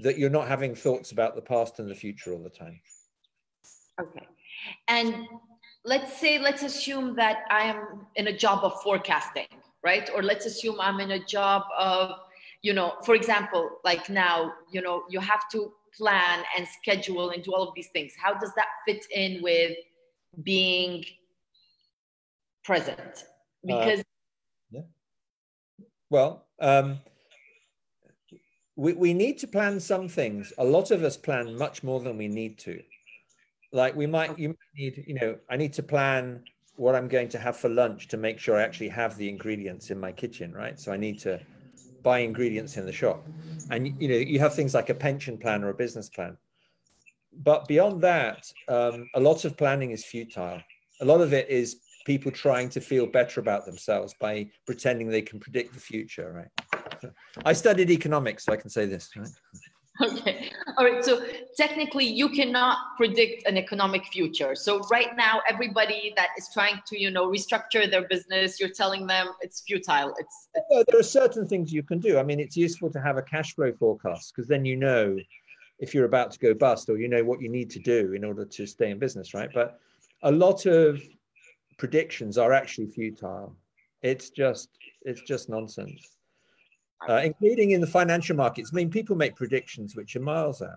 that you're not having thoughts about the past and the future all the time. Okay. And let's say, let's assume that I am in a job of forecasting, right? Or let's assume I'm in a job of, you know, for example, like now, you know, you have to plan and schedule and do all of these things. How does that fit in with being present? Uh, because. Uh, yeah. Well, um, we, we need to plan some things. A lot of us plan much more than we need to. Like we might, you might need, you know, I need to plan what I'm going to have for lunch to make sure I actually have the ingredients in my kitchen, right? So I need to buy ingredients in the shop. And, you know, you have things like a pension plan or a business plan. But beyond that, um, a lot of planning is futile. A lot of it is people trying to feel better about themselves by pretending they can predict the future, right? I studied economics, so I can say this. Right? Okay. All right. So technically, you cannot predict an economic future. So right now, everybody that is trying to, you know, restructure their business, you're telling them it's futile. It's, it's... there are certain things you can do. I mean, it's useful to have a cash flow forecast because then you know if you're about to go bust or you know what you need to do in order to stay in business, right? But a lot of predictions are actually futile. It's just it's just nonsense uh, including in the financial markets. I mean, people make predictions which are miles out.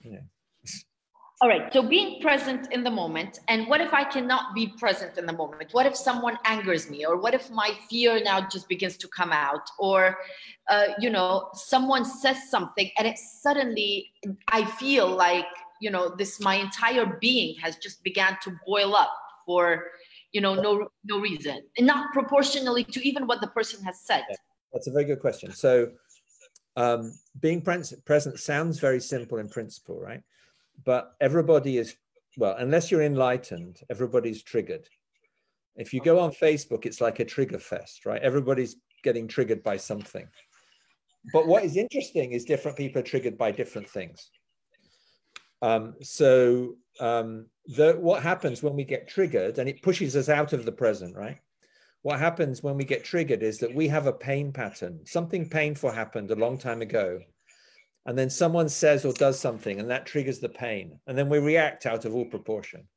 Yeah. All right. So being present in the moment, and what if I cannot be present in the moment? What if someone angers me, or what if my fear now just begins to come out, or uh, you know, someone says something, and it suddenly I feel like you know this my entire being has just began to boil up for you know no no reason, and not proportionally to even what the person has said. Yeah that's a very good question. So, um, being present sounds very simple in principle, right? But everybody is, well, unless you're enlightened, everybody's triggered. If you go on Facebook, it's like a trigger fest, right? Everybody's getting triggered by something. But what is interesting is different people are triggered by different things. Um, so um, the, what happens when we get triggered and it pushes us out of the present, right? What happens when we get triggered is that we have a pain pattern. Something painful happened a long time ago. And then someone says or does something, and that triggers the pain. And then we react out of all proportion.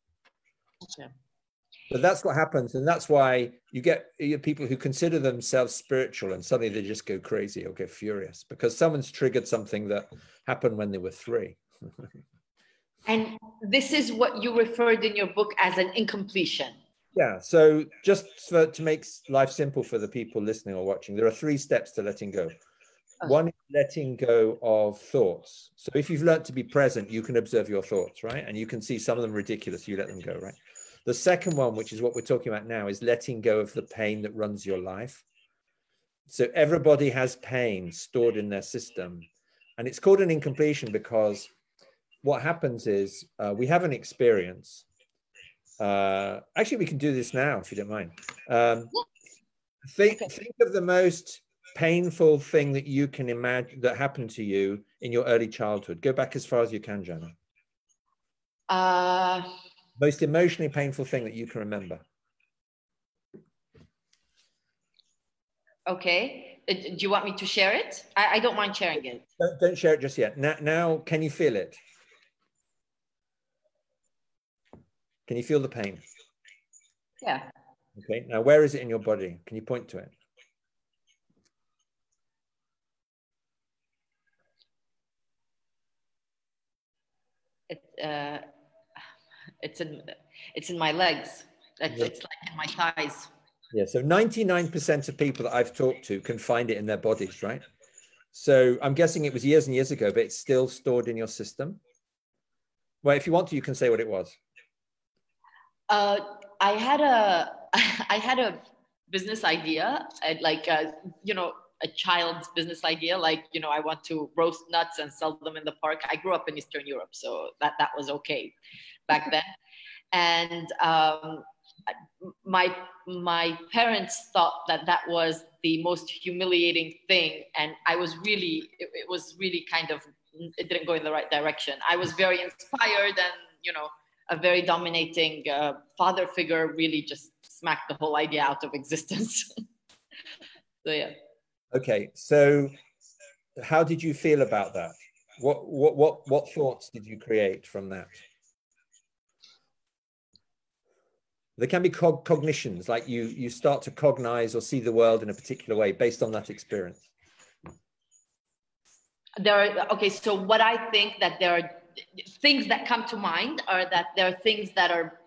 But that's what happens. And that's why you get, you get people who consider themselves spiritual and suddenly they just go crazy or get furious because someone's triggered something that happened when they were three. and this is what you referred in your book as an incompletion. Yeah. So just for, to make life simple for the people listening or watching, there are three steps to letting go. One is letting go of thoughts. So if you've learned to be present, you can observe your thoughts, right? And you can see some of them ridiculous. You let them go, right? The second one, which is what we're talking about now, is letting go of the pain that runs your life. So everybody has pain stored in their system. And it's called an incompletion because what happens is uh, we have an experience uh, actually, we can do this now if you don't mind. Um, think, okay. think of the most painful thing that you can imagine that happened to you in your early childhood. Go back as far as you can, Jana. Uh, most emotionally painful thing that you can remember. Okay. Uh, do you want me to share it? I, I don't mind sharing it. Don't, don't share it just yet. Now, now, can you feel it? Can you feel the pain? Yeah. Okay. Now, where is it in your body? Can you point to it? It, uh, it's in it's in my legs. It's, yeah. it's like in my thighs. Yeah. So 99% of people that I've talked to can find it in their bodies, right? So I'm guessing it was years and years ago, but it's still stored in your system. Well, if you want to, you can say what it was. Uh, I had a I had a business idea, like uh, you know a child's business idea, like you know I want to roast nuts and sell them in the park. I grew up in Eastern Europe, so that that was okay back then, and um, my my parents thought that that was the most humiliating thing, and I was really it, it was really kind of it didn't go in the right direction. I was very inspired and you know a very dominating uh, father figure really just smacked the whole idea out of existence. so yeah. Okay, so how did you feel about that? What what what what thoughts did you create from that? There can be cog- cognitions, like you you start to cognize or see the world in a particular way based on that experience. There are okay. So what I think that there are things that come to mind are that there are things that are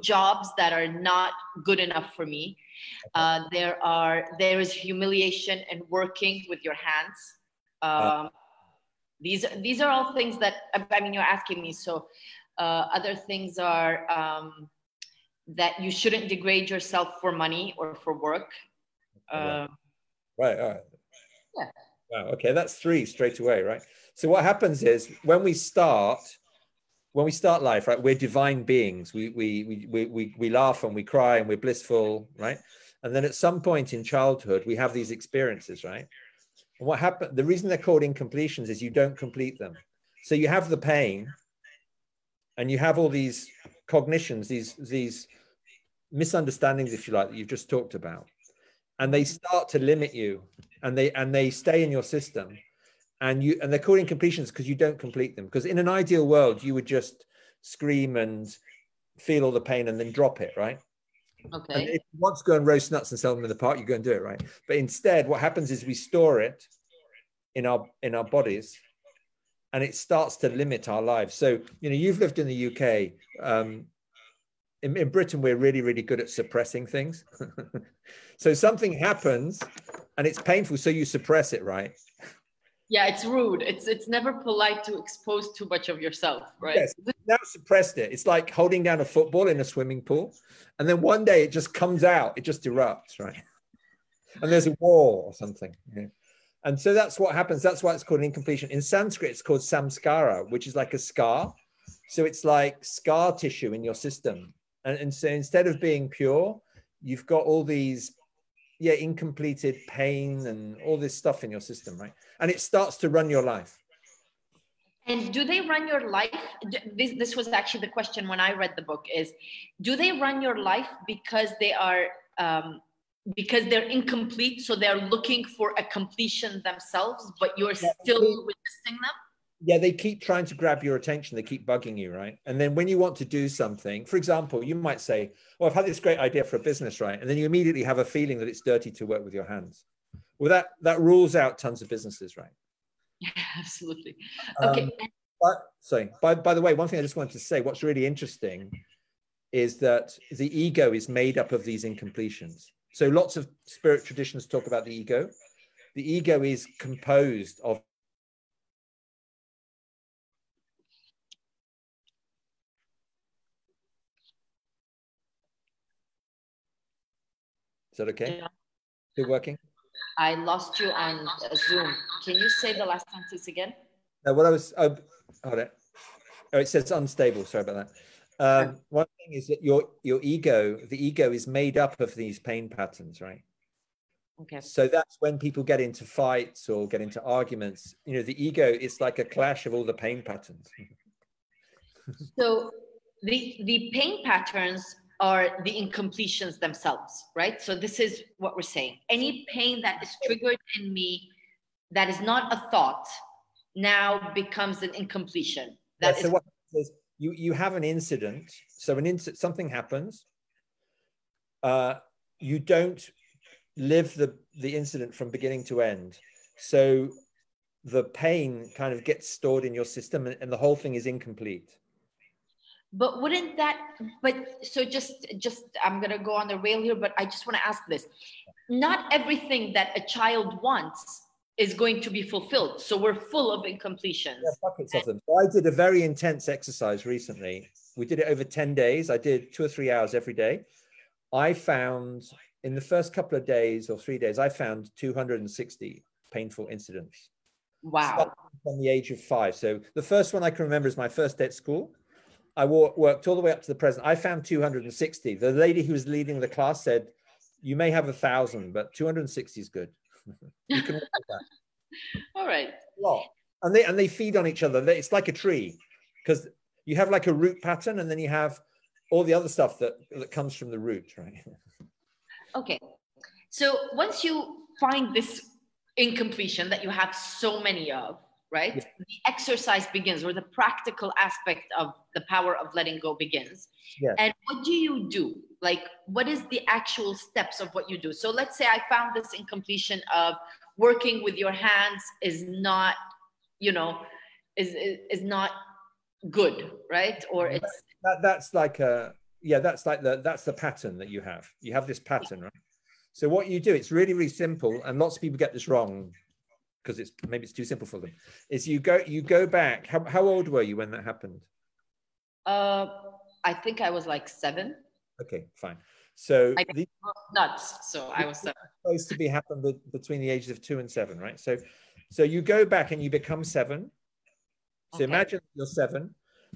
jobs that are not good enough for me. Uh, there are there is humiliation in working with your hands. Um, these these are all things that I mean you're asking me. So uh, other things are um, that you shouldn't degrade yourself for money or for work. Uh, right. All right. Yeah. Wow. Okay, that's three straight away, right? So what happens is when we start, when we start life, right, we're divine beings. We we we we we laugh and we cry and we're blissful, right? And then at some point in childhood, we have these experiences, right? And what happened? The reason they're called incompletions is you don't complete them. So you have the pain, and you have all these cognitions, these these misunderstandings, if you like, that you've just talked about, and they start to limit you, and they and they stay in your system, and you and they're calling completions because you don't complete them. Because in an ideal world, you would just scream and feel all the pain and then drop it, right? Okay. And if you want to go and roast nuts and sell them in the park, you go and do it, right? But instead, what happens is we store it in our in our bodies, and it starts to limit our lives. So you know, you've lived in the UK. Um, in, in Britain, we're really, really good at suppressing things. so something happens, and it's painful, so you suppress it, right? Yeah, it's rude. It's it's never polite to expose too much of yourself, right? Yes, now suppressed it. It's like holding down a football in a swimming pool, and then one day it just comes out. It just erupts, right? And there's a war or something. And so that's what happens. That's why it's called an incompletion. In Sanskrit, it's called samskara, which is like a scar. So it's like scar tissue in your system. And, and so instead of being pure, you've got all these yeah incompleted pain and all this stuff in your system right? And it starts to run your life. And do they run your life? This, this was actually the question when i read the book is do they run your life because they are um, because they're incomplete so they're looking for a completion themselves but you're yeah, still resisting them yeah they keep trying to grab your attention. They keep bugging you right? And then when you want to do something for example you might say well i've had this great idea for a business right? And then you immediately have a feeling that it's dirty to work with your hands. Well that that rules out tons of businesses right? Yeah absolutely okay. um, but sorry by, by the way one thing i just wanted to say what's really interesting is that the ego is made up of these incompletions. So lots of spirit traditions talk about the ego. The ego is composed of that okay? Yeah. Still working? I lost you on Zoom. Can you say the last sentence again? No, what I was, oh, hold it. Oh, it says unstable. Sorry about that. Um, one thing is that your your ego, the ego, is made up of these pain patterns, right? Okay. So that's when people get into fights or get into arguments. You know, the ego is like a clash of all the pain patterns. so the the pain patterns are the incompletions themselves, right? So this is what we're saying. Any pain that is triggered in me that is not a thought now becomes an incompletion. That yeah, so is- what is you you have an incident. So an incident, something happens. Uh, you don't live the the incident from beginning to end. So the pain kind of gets stored in your system, and, and the whole thing is incomplete but wouldn't that but so just just i'm going to go on the rail here but i just want to ask this. Not everything that a child wants is going to be fulfilled so we're full of incompletions. Yeah, buckets of them. I did a very intense exercise recently. We did it over 10 days. I did two or three hours every day. I found in the first couple of days or three days i found 260 painful incidents. Wow. From the age of five. So the first one i can remember is my first day at school I worked all the way up to the present. I found 260. The lady who was leading the class said, "You may have a thousand, but 260 is good." you can that. All right. And they and they feed on each other. It's like a tree, because you have like a root pattern, and then you have all the other stuff that that comes from the root, right? Okay. So once you find this incompletion that you have so many of, right? Yeah. The exercise begins, or the practical aspect of the power of letting go begins. Yes. And what do you do? Like, what is the actual steps of what you do? So let's say I found this incompletion of working with your hands is not, you know, is is not good, right? Or it's that, that's like a yeah, that's like the that's the pattern that you have. You have this pattern, right? So what you do, it's really, really simple, and lots of people get this wrong because it's maybe it's too simple for them. Is you go you go back. How how old were you when that happened? Uh, I think I was like seven. Okay, fine. So I the, nuts. So I was seven. supposed to be happened between the ages of two and seven, right? So, so you go back and you become seven. So okay. imagine you're seven.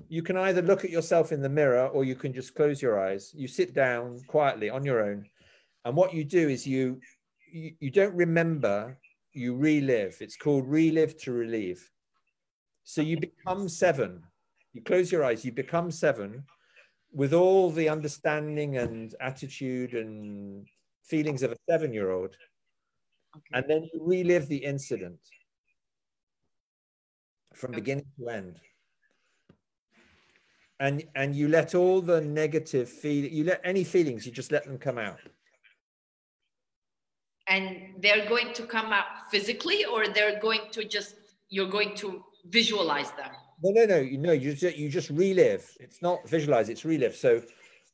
You can either look at yourself in the mirror or you can just close your eyes. You sit down quietly on your own and what you do is you, you, you don't remember, you relive. It's called relive to relieve. So you become seven. You close your eyes, you become seven with all the understanding and attitude and feelings of a seven year old. Okay. And then you relive the incident from beginning to end. And, and you let all the negative feel you let any feelings you just let them come out and they're going to come up physically or they're going to just you're going to visualize them? No no no you know you just you just relive. It's not visualize it's relive. So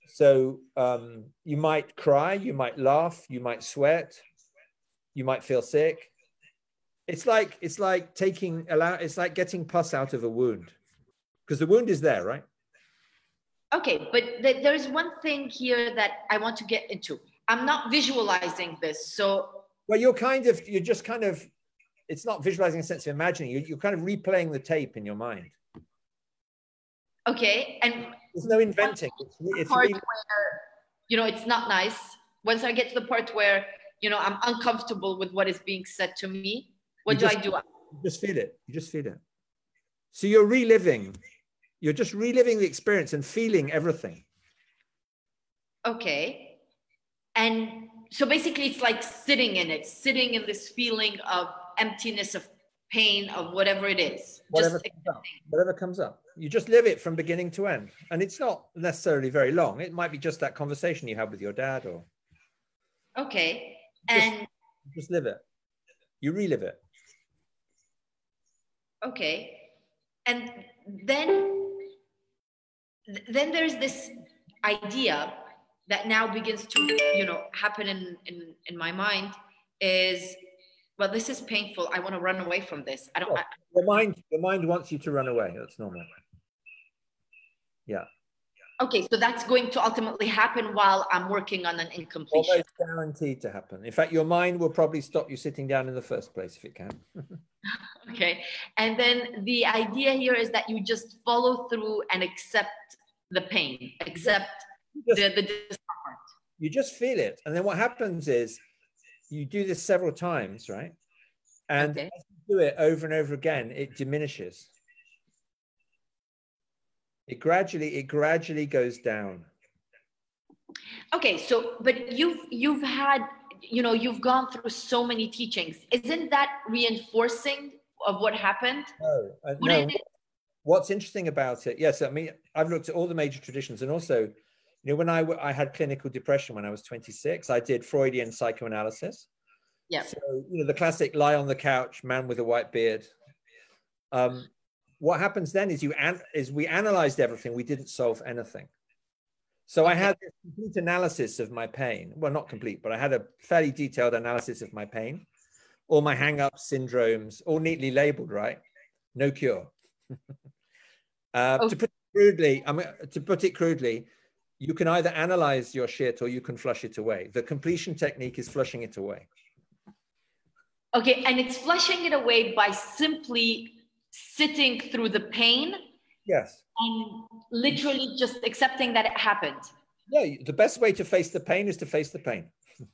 so um, you might cry you might laugh you might sweat you might feel sick. It's like it's like taking allow it's like getting pus out of a wound. Because the wound is there right? Okay but th- there's one thing here that i want to get into I'm not visualizing this. So well, you're kind of you're just kind of it's not visualizing a sense of imagining. You're, you're kind of replaying the tape in your mind. Okay, and there's no inventing. It's, it's part where you know it's not nice. Once I get to the part where you know I'm uncomfortable with what is being said to me, what do just, I do? You just feel it. You just feel it. So you're reliving. You're just reliving the experience and feeling everything. Okay and so basically it's like sitting in it sitting in this feeling of emptiness of pain of whatever it is. Whatever comes, up, whatever comes up. You just live it from beginning to end. And it's not necessarily very long. It might be just that conversation you had with your dad or okay. Just, and just live it. You relive it. Okay. And then then there's this idea that now begins to you know happen in in, in my mind is well this is painful. I want to run away from this. I don't I, the mind the mind wants you to run away. That's normal. Yeah. Okay so that's going to ultimately happen while i'm working on an incompletion. Almost guaranteed to happen. In fact your mind will probably stop you sitting down in the first place if it can. Okay and then the idea here is that you just follow through and accept the pain accept just, the, the discomfort. You just feel it. And then what happens is you do this several times, right? And okay. as you do it over and over again, it diminishes. It gradually, it gradually goes down. Okay, so but you've you've had you know you've gone through so many teachings. Isn't that reinforcing of what happened? No, uh, no. What's interesting about it? Yes, I mean I've looked at all the major traditions, and also you know, when I, I had clinical depression when I was 26, I did Freudian psychoanalysis. Yeah. So, you know, the classic lie on the couch, man with a white beard. Um, what happens then is you an, is we analyzed everything, we didn't solve anything. So okay. I had a complete analysis of my pain. Well, not complete, but I had a fairly detailed analysis of my pain, all my hang-ups, syndromes, all neatly labeled, right? No cure. uh, okay. To put it crudely, I mean, to put it crudely, you can either analyze your shit or you can flush it away. The completion technique is flushing it away. Okay, and it's flushing it away by simply sitting through the pain. Yes. And literally just accepting that it happened. Yeah, the best way to face the pain is to face the pain.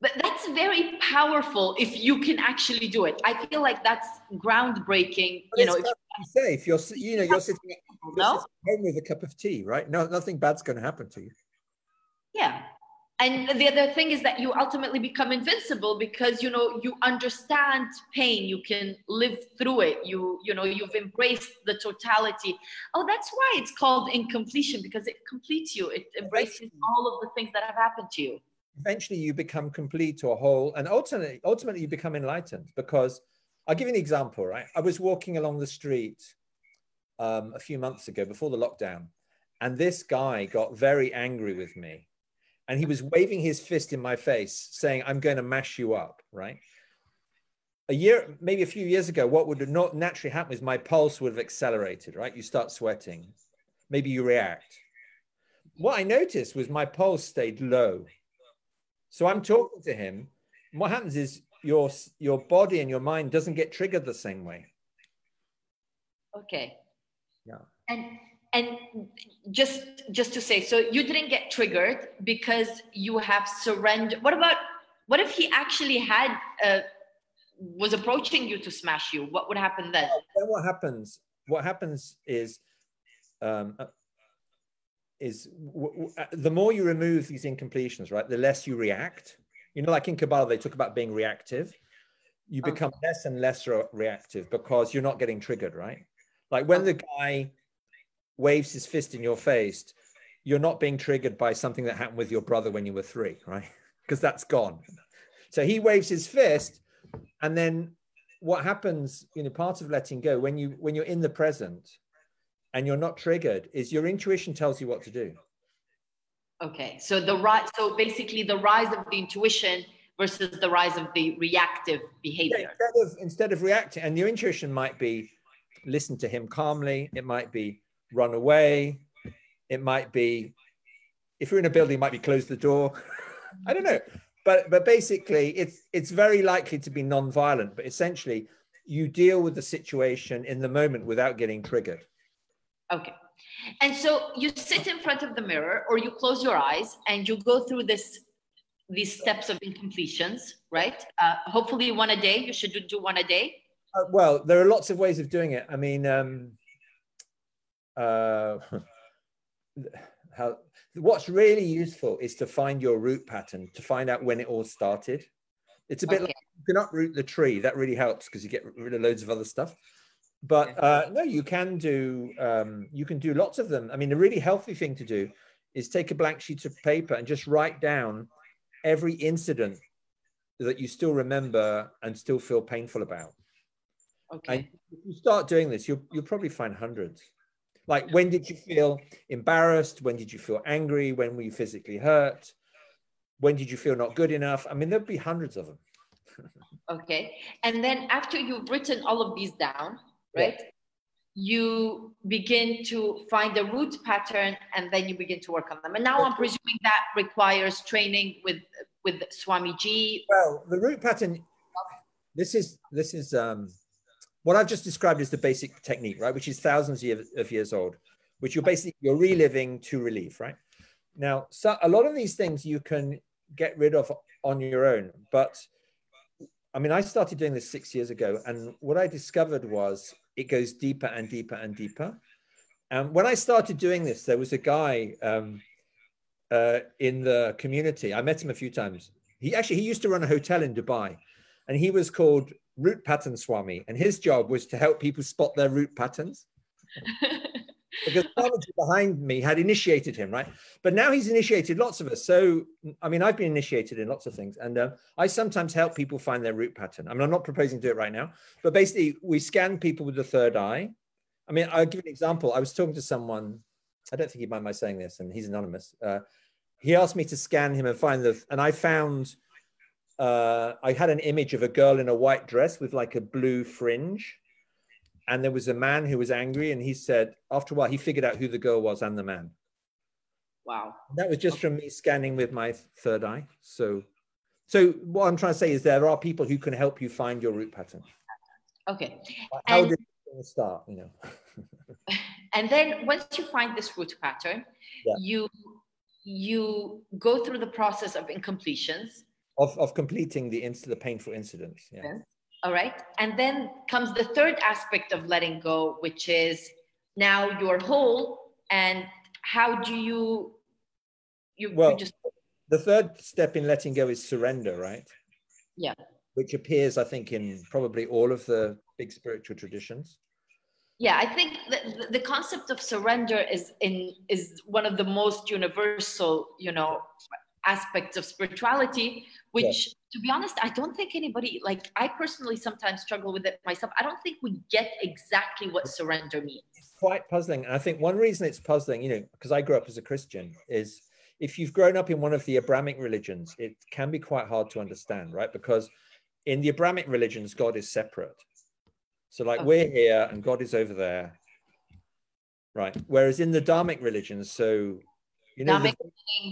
but that's very powerful if you can actually do it. I feel like that's groundbreaking. But you know, if you say if you're you know you're sitting, you're no? sitting home with a cup of tea, right? No, nothing bad's going to happen to you. Yeah, and the other thing is that you ultimately become invincible because you know you understand pain you can live through it you you know you've embraced the totality oh that's why it's called incompletion because it completes you it embraces all of the things that have happened to you eventually you become complete or whole and ultimately ultimately you become enlightened because i'll give you an example right? I was walking along the street um, a few months ago before the lockdown and this guy got very angry with me and he was waving his fist in my face saying i'm going to mash you up right? A year maybe a few years ago what would not naturally happen is my pulse would have accelerated right? You start sweating. Maybe you react. What i noticed was my pulse stayed low so i'm talking to him. What happens is your your body and your mind doesn't get triggered the same way. Okay. Yeah. And and just just to say so you didn't get triggered because you have surrendered. What about what if he actually had uh, was approaching you to smash you? What would happen then? Then what happens what happens is um, is uh, the more you remove these incompletions right the less you react you know like in kabbalah they talk about being reactive you become okay. less and less re- reactive because you're not getting triggered right like when the guy waves his fist in your face, you're not being triggered by something that happened with your brother when you were three, right? Because that's gone. So he waves his fist, and then what happens, you know, part of letting go when you when you're in the present and you're not triggered is your intuition tells you what to do. Okay. So the rise so basically the rise of the intuition versus the rise of the reactive behavior. Yeah, instead of instead of reacting, and your intuition might be listen to him calmly, it might be run away. It might be, if you're in a building, it might be close the door. I don't know. But, but basically, it's, it's very likely to be non-violent, but essentially, you deal with the situation in the moment without getting triggered. Okay. And so you sit in front of the mirror or you close your eyes and you go through this these steps of incompletions, right? Uh, hopefully one a day. You should do one a day. Uh, well, there are lots of ways of doing it. I mean, um, uh, how what's really useful is to find your root pattern to find out when it all started. It's a bit okay. like you can uproot the tree. That really helps because you get rid of loads of other stuff. But uh, no, you can do um, you can do lots of them. I mean, a really healthy thing to do is take a blank sheet of paper and just write down every incident that you still remember and still feel painful about. Okay. And if you start doing this, you'll you'll probably find hundreds. Like, when did you feel embarrassed? When did you feel angry? When were you physically hurt? When did you feel not good enough? I mean, there'd be hundreds of them. okay. And then after you've written all of these down, right? Yeah. You begin to find the root pattern and then you begin to work on them. And now I'm presuming that requires training with with Swami Swamiji. Well, the root pattern, this is this is um what I've just described is the basic technique, right? Which is thousands of years old, which you're basically you're reliving to relief, right? Now, so a lot of these things you can get rid of on your own, but I mean, I started doing this six years ago, and what I discovered was it goes deeper and deeper and deeper. And when I started doing this, there was a guy um, uh, in the community. I met him a few times. He actually he used to run a hotel in Dubai, and he was called root pattern swami, and his job was to help people spot their root patterns. because Swamiji behind me had initiated him, right? But now he's initiated lots of us. So, I mean, I've been initiated in lots of things, and uh, I sometimes help people find their root pattern. I mean, I'm not proposing to do it right now, but basically, we scan people with the third eye. I mean, I'll give an example. I was talking to someone, I don't think he'd mind my saying this, and he's anonymous. Uh, he asked me to scan him and find the, and I found uh, I had an image of a girl in a white dress with like a blue fringe. And there was a man who was angry, and he said, after a while, he figured out who the girl was and the man. Wow. That was just from me scanning with my third eye. So, so what I'm trying to say is there are people who can help you find your root pattern. Okay. How and, did it start? You know. and then once you find this root pattern, yeah. you you go through the process of incompletions of, of completing the inst- the painful incidents. Yeah. All right. And then comes the third aspect of letting go, which is now you're whole. And how do you, you, well, you just. the third step in letting go is surrender, right? Yeah. Which appears, I think, in probably all of the big spiritual traditions. Yeah, I think the, the concept of surrender is in is one of the most universal, you know, aspects of spirituality. Which, yeah. to be honest, I don't think anybody like. I personally sometimes struggle with it myself. I don't think we get exactly what surrender means. It's quite puzzling, and I think one reason it's puzzling, you know, because I grew up as a Christian, is if you've grown up in one of the Abrahamic religions, it can be quite hard to understand, right? Because in the Abrahamic religions, God is separate. So, like, okay. we're here and God is over there, right? Whereas in the Dharmic religions, so you know, the,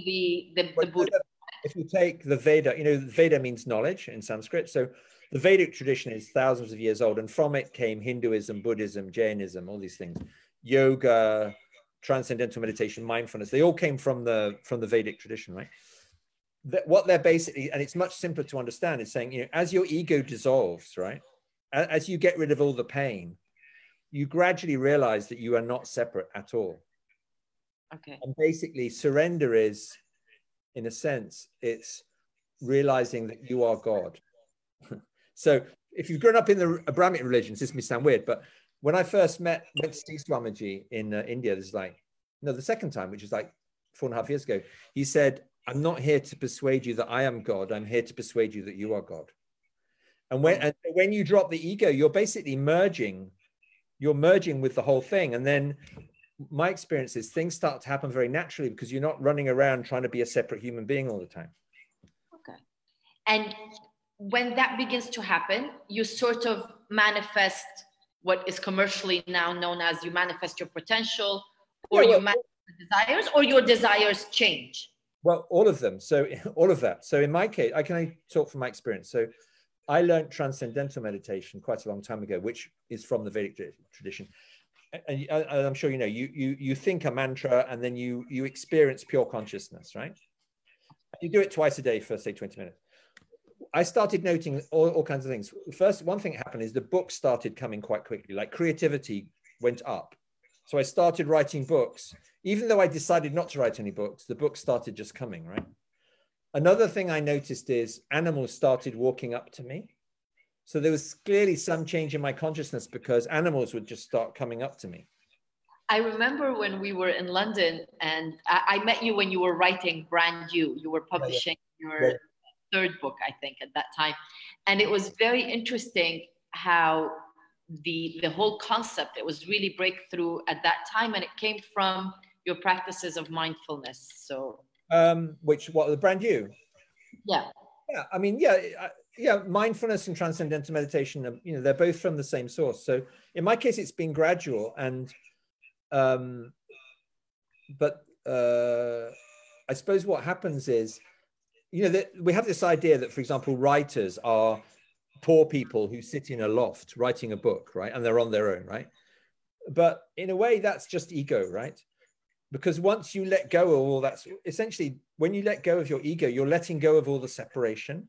the, the, the Buddha. If you take the Veda, you know, Veda means knowledge in Sanskrit. So the Vedic tradition is thousands of years old, and from it came Hinduism, Buddhism, Jainism, all these things, yoga, transcendental meditation, mindfulness. They all came from the from the Vedic tradition, right? That what they're basically, and it's much simpler to understand, is saying, you know, as your ego dissolves, right, as you get rid of all the pain, you gradually realize that you are not separate at all. Okay. And basically, surrender is, in a sense, it's realizing that you are God. so if you've grown up in the Abrahamic religions, this may sound weird, but when I first met went to see Swamiji in uh, India, this is like no, the second time, which is like four and a half years ago. He said, "I'm not here to persuade you that I am God. I'm here to persuade you that you are God." And when and when you drop the ego, you're basically merging. You're merging with the whole thing, and then my experience is things start to happen very naturally because you're not running around trying to be a separate human being all the time. Okay, and when that begins to happen, you sort of manifest what is commercially now known as you manifest your potential or yeah, well, you manifest desires or your desires change. Well all of them. So all of that. So in my case i can only talk from my experience. So i learned transcendental meditation quite a long time ago which is from the vedic tradition Uh, and i'm sure you know you you you think a mantra and then you you experience pure consciousness right you do it twice a day for say 20 minutes I started noting all, all kinds of things. First, one thing happened is the books started coming quite quickly, like creativity went up. So I started writing books. Even though I decided not to write any books, the books started just coming, right? Another thing I noticed is animals started walking up to me. So there was clearly some change in my consciousness because animals would just start coming up to me. I remember when we were in London and I, I met you when you were writing brand new. You were publishing yeah, yeah. your third book, I think, at that time. And it was very interesting how the the whole concept it was really breakthrough at that time and it came from your practices of mindfulness so um which what the brand new yeah yeah i mean yeah yeah mindfulness and transcendental meditation you know they're both from the same source so in my case it's been gradual and um but uh i suppose what happens is you know, that we have this idea that, for example, writers are poor people who sit in a loft writing a book, right? And they're on their own, right? But in a way, that's just ego, right? Because once you let go of all that, essentially, when you let go of your ego, you're letting go of all the separation.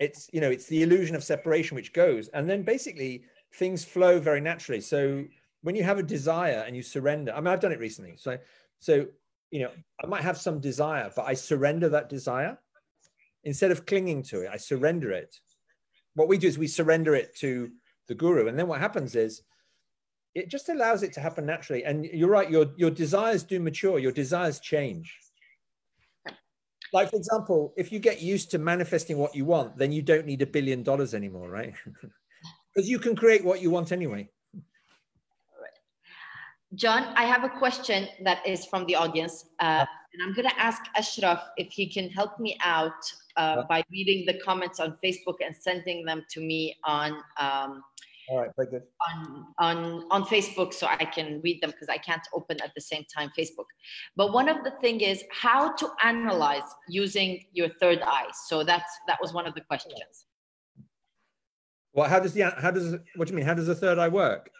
It's, you know, it's the illusion of separation which goes. And then basically things flow very naturally. So when you have a desire and you surrender, I mean, I've done it recently. So, so you know, I might have some desire, but I surrender that desire instead of clinging to it. I surrender it. What we do is we surrender it to the guru, and then what happens is it just allows it to happen naturally. And you're right, your your desires do mature. Your desires change. Like for example, if you get used to manifesting what you want, then you don't need a billion dollars anymore, right? Because you can create what you want anyway. John, I have a question that is from the audience. Uh, and I'm going to ask Ashraf if he can help me out uh, by reading the comments on Facebook and sending them to me on. Um, All right, very good. On, on, on Facebook so I can read them because I can't open at the same time Facebook. But one of the thing is how to analyze using your third eye. So that's that was one of the questions. Well, how does the how does what do you mean? How does the third eye work?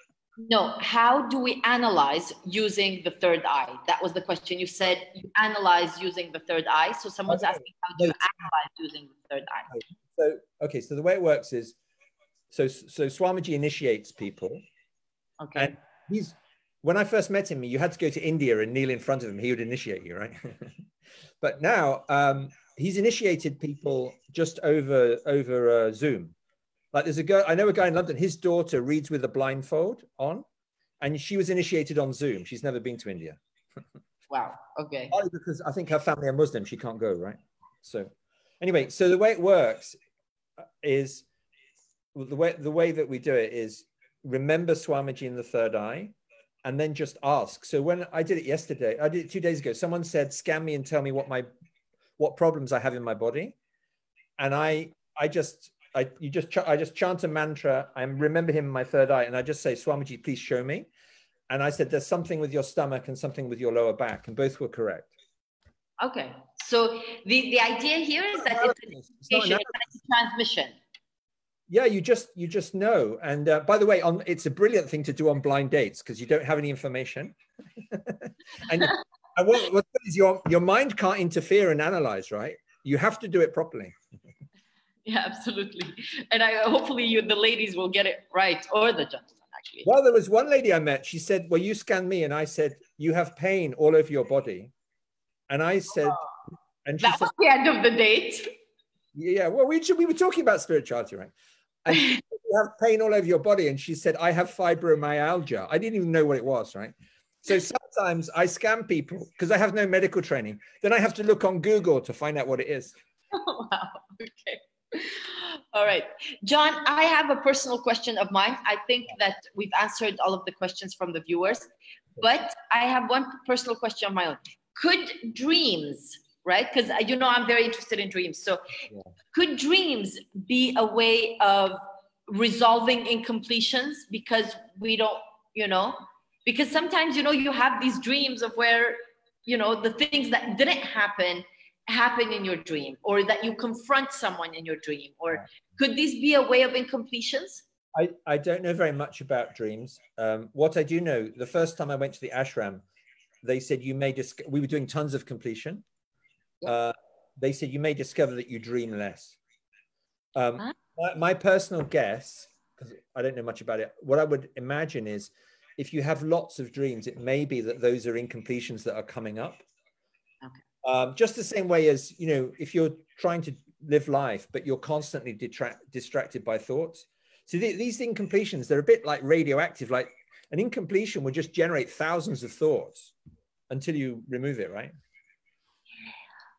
No, how do we analyze using the third eye? That was the question. You said you analyze using the third eye. So someone's okay. asking how do you analyze using the third eye? So okay, so the way it works is so so Swamiji initiates people. Okay. And he's when I first met him, you had to go to India and kneel in front of him. He would initiate you, right? But now um, he's initiated people just over over uh, Zoom. Like there's a girl I know a guy in London. His daughter reads with a blindfold on, and she was initiated on Zoom. She's never been to India. wow. Okay. Only because I think her family are Muslim. She can't go, right? So, anyway, so the way it works is the way the way that we do it is remember Swamiji in the third eye, and then just ask. So when I did it yesterday, I did it two days ago. Someone said, "Scan me and tell me what my what problems I have in my body," and I I just I you just ch- I just chant a mantra. I remember him in my third eye, and I just say, "Swamiji, please show me." And I said, "There's something with your stomach and something with your lower back," and both were correct. Okay, so the the idea here is that it's, it's, it's a transmission yeah you just you just know. And uh, by the way on it's a brilliant thing to do on blind dates because you don't have any information. And, and what, what is your your mind can't interfere and analyze right? You have to do it properly. Yeah absolutely. And i hopefully you the ladies will get it right or the gentlemen actually. Well there was one lady i met. She said well you scanned me and i said you have pain all over your body. And i said oh, and she that said, was the end of the date. Yeah well we, we were talking about spirituality right and you have pain all over your body. And she said, I have fibromyalgia. I didn't even know what it was, right? So sometimes I scam people because I have no medical training. Then I have to look on Google to find out what it is. Oh, wow. Okay. All right. John, I have a personal question of mine. I think that we've answered all of the questions from the viewers, but I have one personal question of my own. Could dreams right? Because uh, you know I'm very interested in dreams. So, yeah. could dreams be a way of resolving incompletions because we don't, you know, because sometimes you know you have these dreams of where you know the things that didn't happen happen in your dream or that you confront someone in your dream or could this be a way of incompletions I, I don't know very much about dreams. Um, what I do know, the first time I went to the ashram, they said you may disc- we were doing tons of completion uh, they said you may discover that you dream less. Um, huh? my, my, personal guess, because I don't know much about it, what I would imagine is if you have lots of dreams, it may be that those are incompletions that are coming up. Okay. Um, just the same way as, you know, if you're trying to live life, but you're constantly detract, distracted by thoughts. So th- these incompletions, they're a bit like radioactive, like an incompletion would just generate thousands of thoughts until you remove it, right?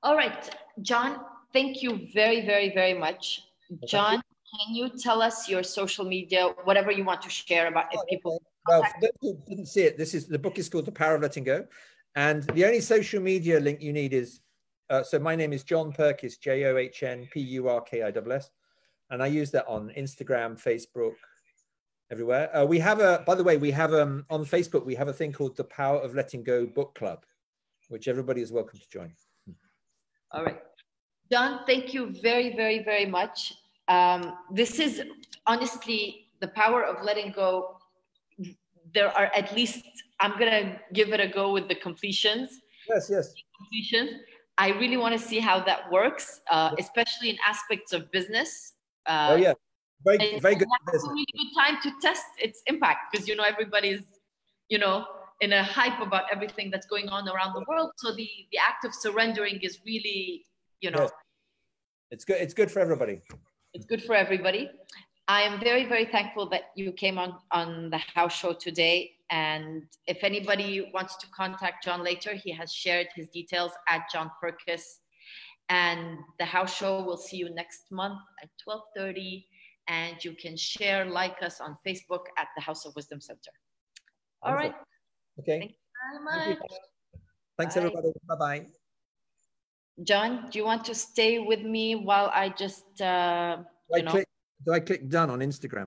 All right, John, thank you very, very, very much. John, can you tell us your social media, whatever you want to share about if oh, people? Well, for those who didn't see it, this is the book is called The Power of Letting Go, and the only social media link you need is. Uh, so my name is John Purkiss, J O H N P U R K I S S, and I use that on Instagram, Facebook, everywhere. Uh, we have a, by the way, we have um on Facebook we have a thing called the Power of Letting Go Book Club, which everybody is welcome to join. All right. John, thank you very, very, very much. Um, this is honestly the power of letting go. There are at least, I'm going to give it a go with the completions. Yes, yes. Completions. I really want to see how that works, uh, especially in aspects of business. Uh, oh, yeah. Very, very good. It's a really good time to test its impact because, you know, everybody's, you know, in a hype about everything that's going on around the world. So the the act of surrendering is really, you know, yes. it's good. It's good for everybody. It's good for everybody. I am very very thankful that you came on on the house show today. And if anybody wants to contact John later, he has shared his details at John Purkiss. And the house show will see you next month at 12:30. And you can share, like us on Facebook at the House of Wisdom Center. All right. Okay. Thank you very much. Thank Thanks, Bye. everybody. Bye bye. John, do you want to stay with me while I just, uh, do I, click, do I click done on Instagram?